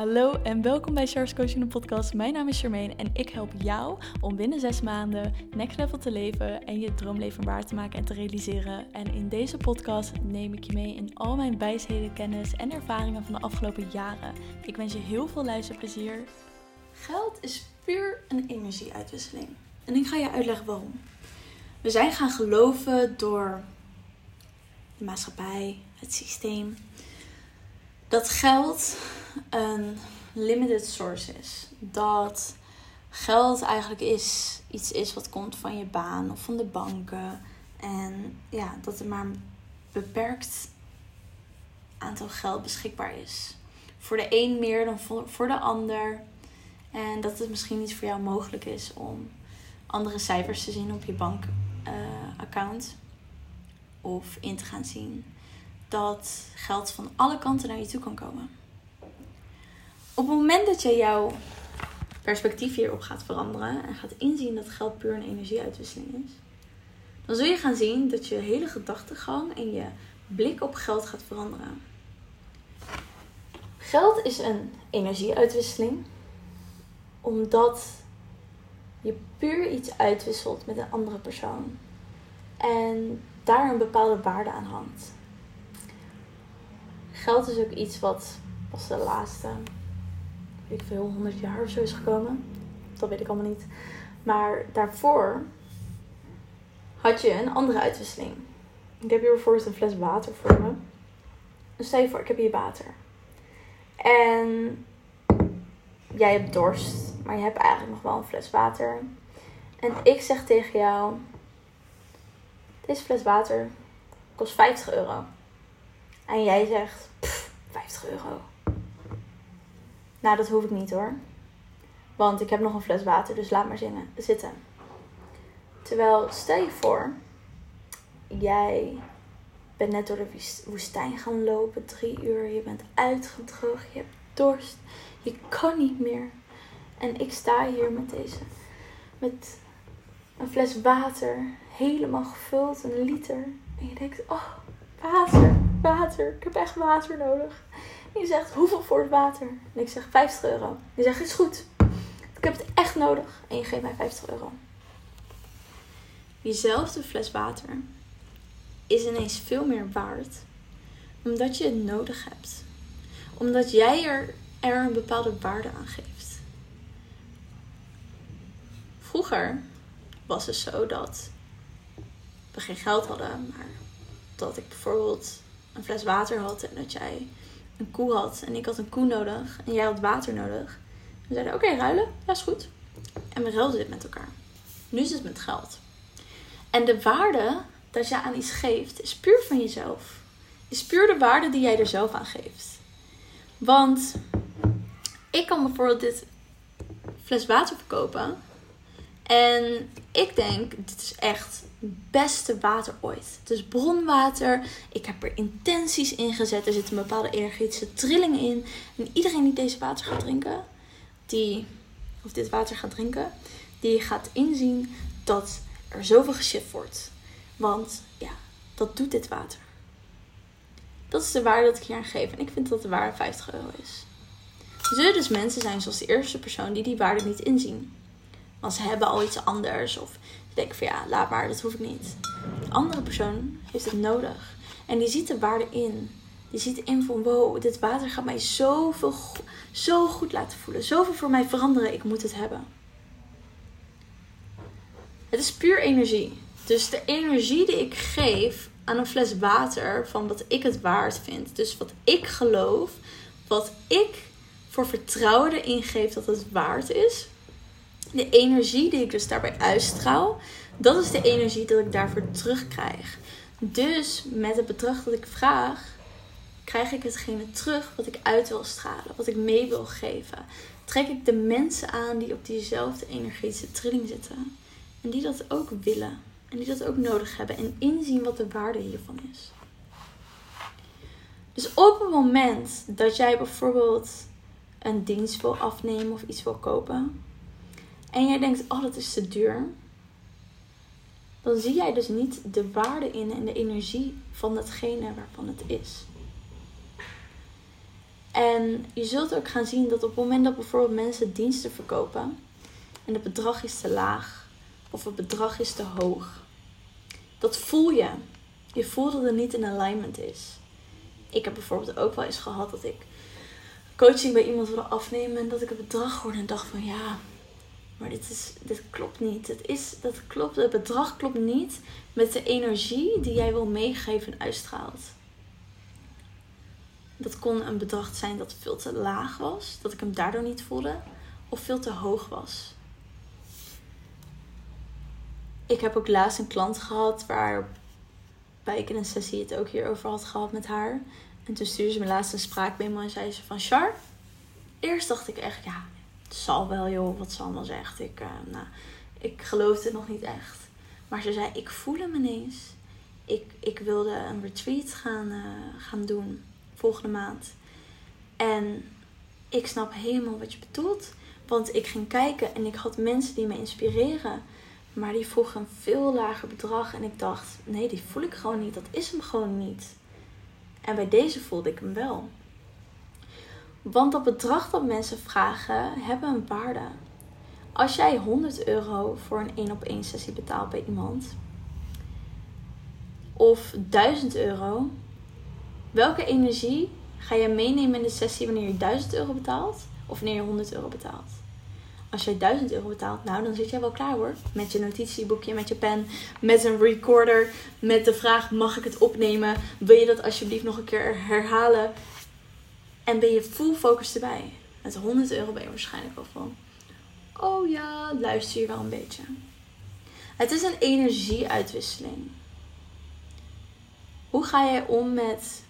Hallo en welkom bij Charles Coaching podcast. Mijn naam is Charmaine en ik help jou om binnen zes maanden next level te leven en je droomleven waar te maken en te realiseren. En in deze podcast neem ik je mee in al mijn wijsheden, kennis en ervaringen van de afgelopen jaren. Ik wens je heel veel luisterplezier. Geld is puur een energieuitwisseling. En ik ga je uitleggen waarom. We zijn gaan geloven door de maatschappij, het systeem, dat geld een limited source is. Dat geld eigenlijk is, iets is wat komt van je baan of van de banken. En ja, dat er maar een beperkt aantal geld beschikbaar is. Voor de een meer dan voor de ander. En dat het misschien niet voor jou mogelijk is om andere cijfers te zien op je bankaccount. Uh, of in te gaan zien dat geld van alle kanten naar je toe kan komen. Op het moment dat je jouw perspectief hierop gaat veranderen en gaat inzien dat geld puur een energieuitwisseling is, dan zul je gaan zien dat je hele gedachtegang en je blik op geld gaat veranderen. Geld is een energieuitwisseling omdat je puur iets uitwisselt met een andere persoon en daar een bepaalde waarde aan hangt. Geld is ook iets wat pas de laatste ik veel, 100 jaar of zo is gekomen. Dat weet ik allemaal niet. Maar daarvoor had je een andere uitwisseling. Ik heb hier bijvoorbeeld een fles water voor me. Dus stel je voor, ik heb hier water. En jij hebt dorst, maar je hebt eigenlijk nog wel een fles water. En ik zeg tegen jou: Deze fles water kost 50 euro. En jij zegt: 50 euro. Nou, dat hoef ik niet hoor. Want ik heb nog een fles water, dus laat maar zingen, zitten. Terwijl, stel je voor, jij bent net door de woestijn gaan lopen, drie uur. Je bent uitgedroogd, je hebt dorst, je kan niet meer. En ik sta hier met deze, met een fles water, helemaal gevuld, een liter. En je denkt, oh, water, water, ik heb echt water nodig. Die zegt, hoeveel voor het water? En ik zeg, 50 euro. Die zegt, is goed. Ik heb het echt nodig. En je geeft mij 50 euro. Diezelfde fles water is ineens veel meer waard. Omdat je het nodig hebt. Omdat jij er, er een bepaalde waarde aan geeft. Vroeger was het zo dat we geen geld hadden. Maar dat ik bijvoorbeeld een fles water had en dat jij een koe had en ik had een koe nodig en jij had water nodig. We zeiden: Oké, ruilen, ja, is goed. En we ruilden dit met elkaar. Nu is het met geld. En de waarde dat je aan iets geeft, is puur van jezelf. Is puur de waarde die jij er zelf aan geeft. Want ik kan bijvoorbeeld dit fles water verkopen. En ik denk, dit is echt beste water ooit. Het is bronwater. Ik heb er intenties in gezet. Er zit een bepaalde energetische trilling in. En iedereen die deze water gaat drinken, die, of dit water gaat drinken, die gaat inzien dat er zoveel geshift wordt. Want ja, dat doet dit water. Dat is de waarde dat ik hier aan geef. En ik vind dat de waarde 50 euro is. Zullen dus mensen zijn zoals de eerste persoon die die waarde niet inzien. Want ze hebben al iets anders. Of ze denken van ja, laat maar, dat hoef ik niet. De andere persoon heeft het nodig. En die ziet de waarde in. Die ziet in van wow, dit water gaat mij zoveel, zo goed laten voelen. Zoveel voor mij veranderen. Ik moet het hebben. Het is puur energie. Dus de energie die ik geef aan een fles water van wat ik het waard vind. Dus wat ik geloof, wat ik voor vertrouwen erin geef dat het waard is de energie die ik dus daarbij uitstraal, dat is de energie dat ik daarvoor terugkrijg. Dus met het bedrag dat ik vraag, krijg ik hetgene terug wat ik uit wil stralen, wat ik mee wil geven. Trek ik de mensen aan die op diezelfde energetische trilling zitten en die dat ook willen en die dat ook nodig hebben en inzien wat de waarde hiervan is. Dus op het moment dat jij bijvoorbeeld een dienst wil afnemen of iets wil kopen, en jij denkt, oh dat is te duur, dan zie jij dus niet de waarde in en de energie van datgene waarvan het is. En je zult ook gaan zien dat op het moment dat bijvoorbeeld mensen diensten verkopen en het bedrag is te laag of het bedrag is te hoog, dat voel je. Je voelt dat het niet in alignment is. Ik heb bijvoorbeeld ook wel eens gehad dat ik coaching bij iemand wilde afnemen en dat ik het bedrag hoorde en dacht van ja, maar dit, is, dit klopt niet. Het, is, dat klopt, het bedrag klopt niet met de energie die jij wil meegeven en uitstraalt. Dat kon een bedrag zijn dat veel te laag was, dat ik hem daardoor niet voelde, of veel te hoog was. Ik heb ook laatst een klant gehad waarbij ik in een sessie het ook hierover had gehad met haar. En toen stuurde ze me laatst een spraakmemo en zei ze van Char. Eerst dacht ik echt, ja, het zal wel joh, wat ze allemaal zegt. Ik, uh, nou, ik geloofde nog niet echt. Maar ze zei, ik voel hem ineens. Ik, ik wilde een retreat gaan, uh, gaan doen volgende maand. En ik snap helemaal wat je bedoelt. Want ik ging kijken en ik had mensen die me inspireren. Maar die vroegen een veel lager bedrag. En ik dacht, nee, die voel ik gewoon niet. Dat is hem gewoon niet. En bij deze voelde ik hem wel. Want dat bedrag dat mensen vragen, hebben een waarde. Als jij 100 euro voor een 1 op 1 sessie betaalt bij iemand, of 1000 euro, welke energie ga je meenemen in de sessie wanneer je 1000 euro betaalt of wanneer je 100 euro betaalt? Als je 1000 euro betaalt, nou dan zit jij wel klaar hoor. Met je notitieboekje, met je pen, met een recorder, met de vraag: mag ik het opnemen? Wil je dat alsjeblieft nog een keer herhalen? En ben je full focus erbij. Met 100 euro ben je waarschijnlijk al van: oh ja, luister je wel een beetje. Het is een energieuitwisseling. Hoe ga jij om met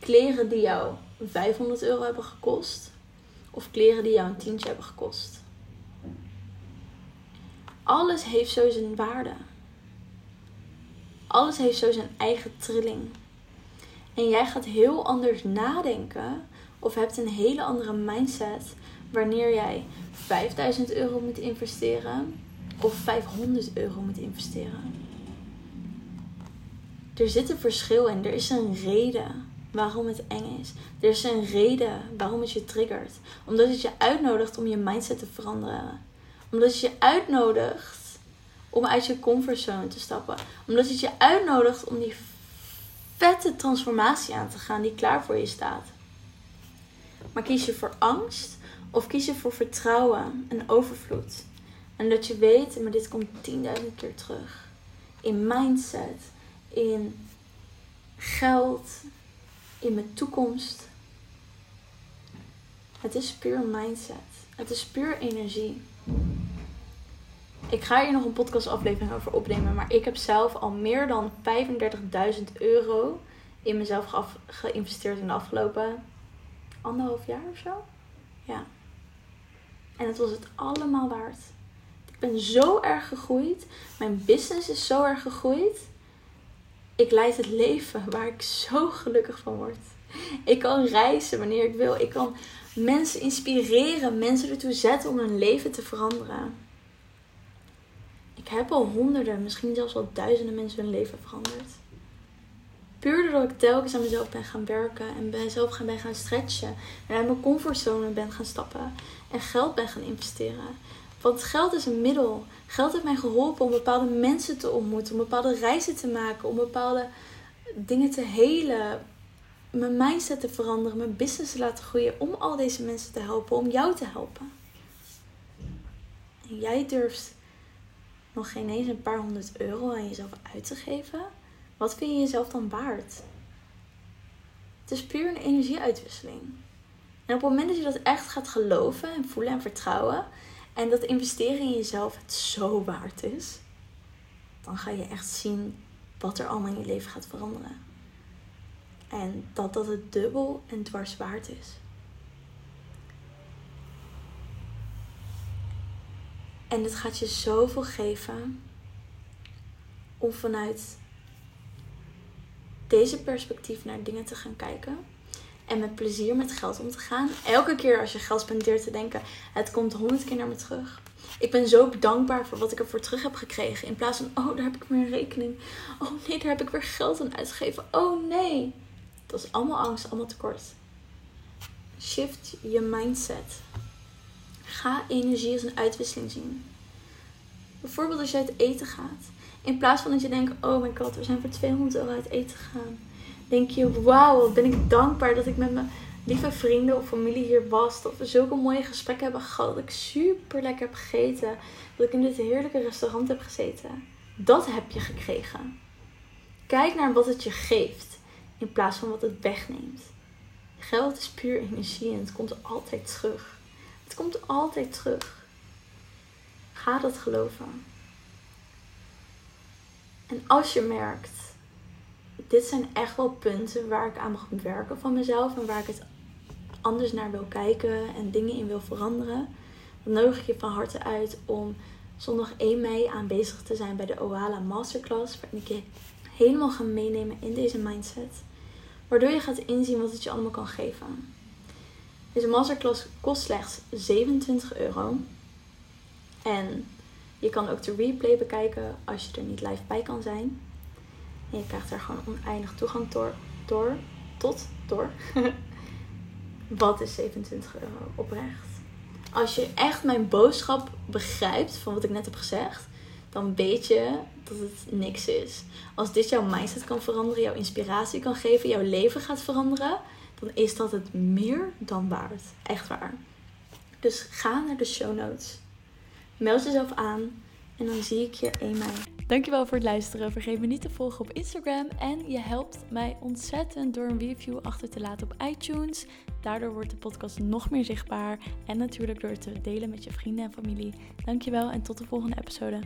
kleren die jou 500 euro hebben gekost? Of kleren die jou een tientje hebben gekost? Alles heeft zo zijn waarde. Alles heeft zo zijn eigen trilling. En jij gaat heel anders nadenken of hebt een hele andere mindset wanneer jij 5000 euro moet investeren of 500 euro moet investeren. Er zit een verschil in. Er is een reden waarom het eng is. Er is een reden waarom het je triggert. Omdat het je uitnodigt om je mindset te veranderen omdat het je uitnodigt om uit je comfortzone te stappen. Omdat het je uitnodigt om die vette transformatie aan te gaan die klaar voor je staat. Maar kies je voor angst of kies je voor vertrouwen en overvloed? En dat je weet, maar dit komt 10.000 keer terug. In mindset, in geld, in mijn toekomst. Het is puur mindset. Het is puur energie. Ik ga hier nog een podcastaflevering over opnemen. Maar ik heb zelf al meer dan 35.000 euro in mezelf geïnvesteerd in de afgelopen anderhalf jaar of zo. Ja. En het was het allemaal waard. Ik ben zo erg gegroeid. Mijn business is zo erg gegroeid. Ik leid het leven waar ik zo gelukkig van word. Ik kan reizen wanneer ik wil. Ik kan mensen inspireren, mensen ertoe zetten om hun leven te veranderen. Ik heb al honderden, misschien zelfs wel duizenden mensen hun leven veranderd. Puur doordat ik telkens aan mezelf ben gaan werken en mezelf ben gaan stretchen. En uit mijn comfortzone ben gaan stappen. En geld ben gaan investeren. Want geld is een middel. Geld heeft mij geholpen om bepaalde mensen te ontmoeten. Om bepaalde reizen te maken. Om bepaalde dingen te helen. Mijn mindset te veranderen. Mijn business te laten groeien. Om al deze mensen te helpen. Om jou te helpen. En jij durft nog geen eens een paar honderd euro aan jezelf uit te geven, wat vind je jezelf dan waard? Het is puur een energieuitwisseling. En op het moment dat je dat echt gaat geloven en voelen en vertrouwen, en dat investeren in jezelf het zo waard is, dan ga je echt zien wat er allemaal in je leven gaat veranderen. En dat dat het dubbel en dwars waard is. En het gaat je zoveel geven om vanuit deze perspectief naar dingen te gaan kijken. En met plezier met geld om te gaan. Elke keer als je geld spendeert te denken, het komt honderd keer naar me terug. Ik ben zo dankbaar voor wat ik ervoor terug heb gekregen. In plaats van, oh, daar heb ik weer een rekening. Oh nee, daar heb ik weer geld aan uitgegeven. Oh nee. Dat is allemaal angst, allemaal tekort. Shift je mindset. Ga energie als een uitwisseling zien. Bijvoorbeeld als je uit eten gaat. In plaats van dat je denkt, oh mijn god, we zijn voor 200 euro uit eten gegaan. Denk je, wauw, ben ik dankbaar dat ik met mijn lieve vrienden of familie hier was. Dat we zulke mooie gesprekken hebben gehad. Dat ik super lekker heb gegeten. Dat ik in dit heerlijke restaurant heb gezeten. Dat heb je gekregen. Kijk naar wat het je geeft. In plaats van wat het wegneemt. Geld is puur energie en het komt altijd terug. Het komt altijd terug. Ga dat geloven. En als je merkt, dit zijn echt wel punten waar ik aan mag werken van mezelf en waar ik het anders naar wil kijken en dingen in wil veranderen, dan nodig ik je van harte uit om zondag 1 mei aanwezig te zijn bij de Oala Masterclass, waarin ik je helemaal ga meenemen in deze mindset, waardoor je gaat inzien wat het je allemaal kan geven. Deze masterclass kost slechts 27 euro. En je kan ook de replay bekijken als je er niet live bij kan zijn. En je krijgt er gewoon oneindig toegang door, door tot, door. wat is 27 euro oprecht? Als je echt mijn boodschap begrijpt van wat ik net heb gezegd, dan weet je dat het niks is. Als dit jouw mindset kan veranderen, jouw inspiratie kan geven, jouw leven gaat veranderen, dan is dat het meer dan waard. Echt waar. Dus ga naar de show notes. Meld jezelf aan en dan zie ik je 1 mei. Dankjewel voor het luisteren. Vergeet me niet te volgen op Instagram. En je helpt mij ontzettend door een review achter te laten op iTunes. Daardoor wordt de podcast nog meer zichtbaar. En natuurlijk door te delen met je vrienden en familie. Dankjewel en tot de volgende episode.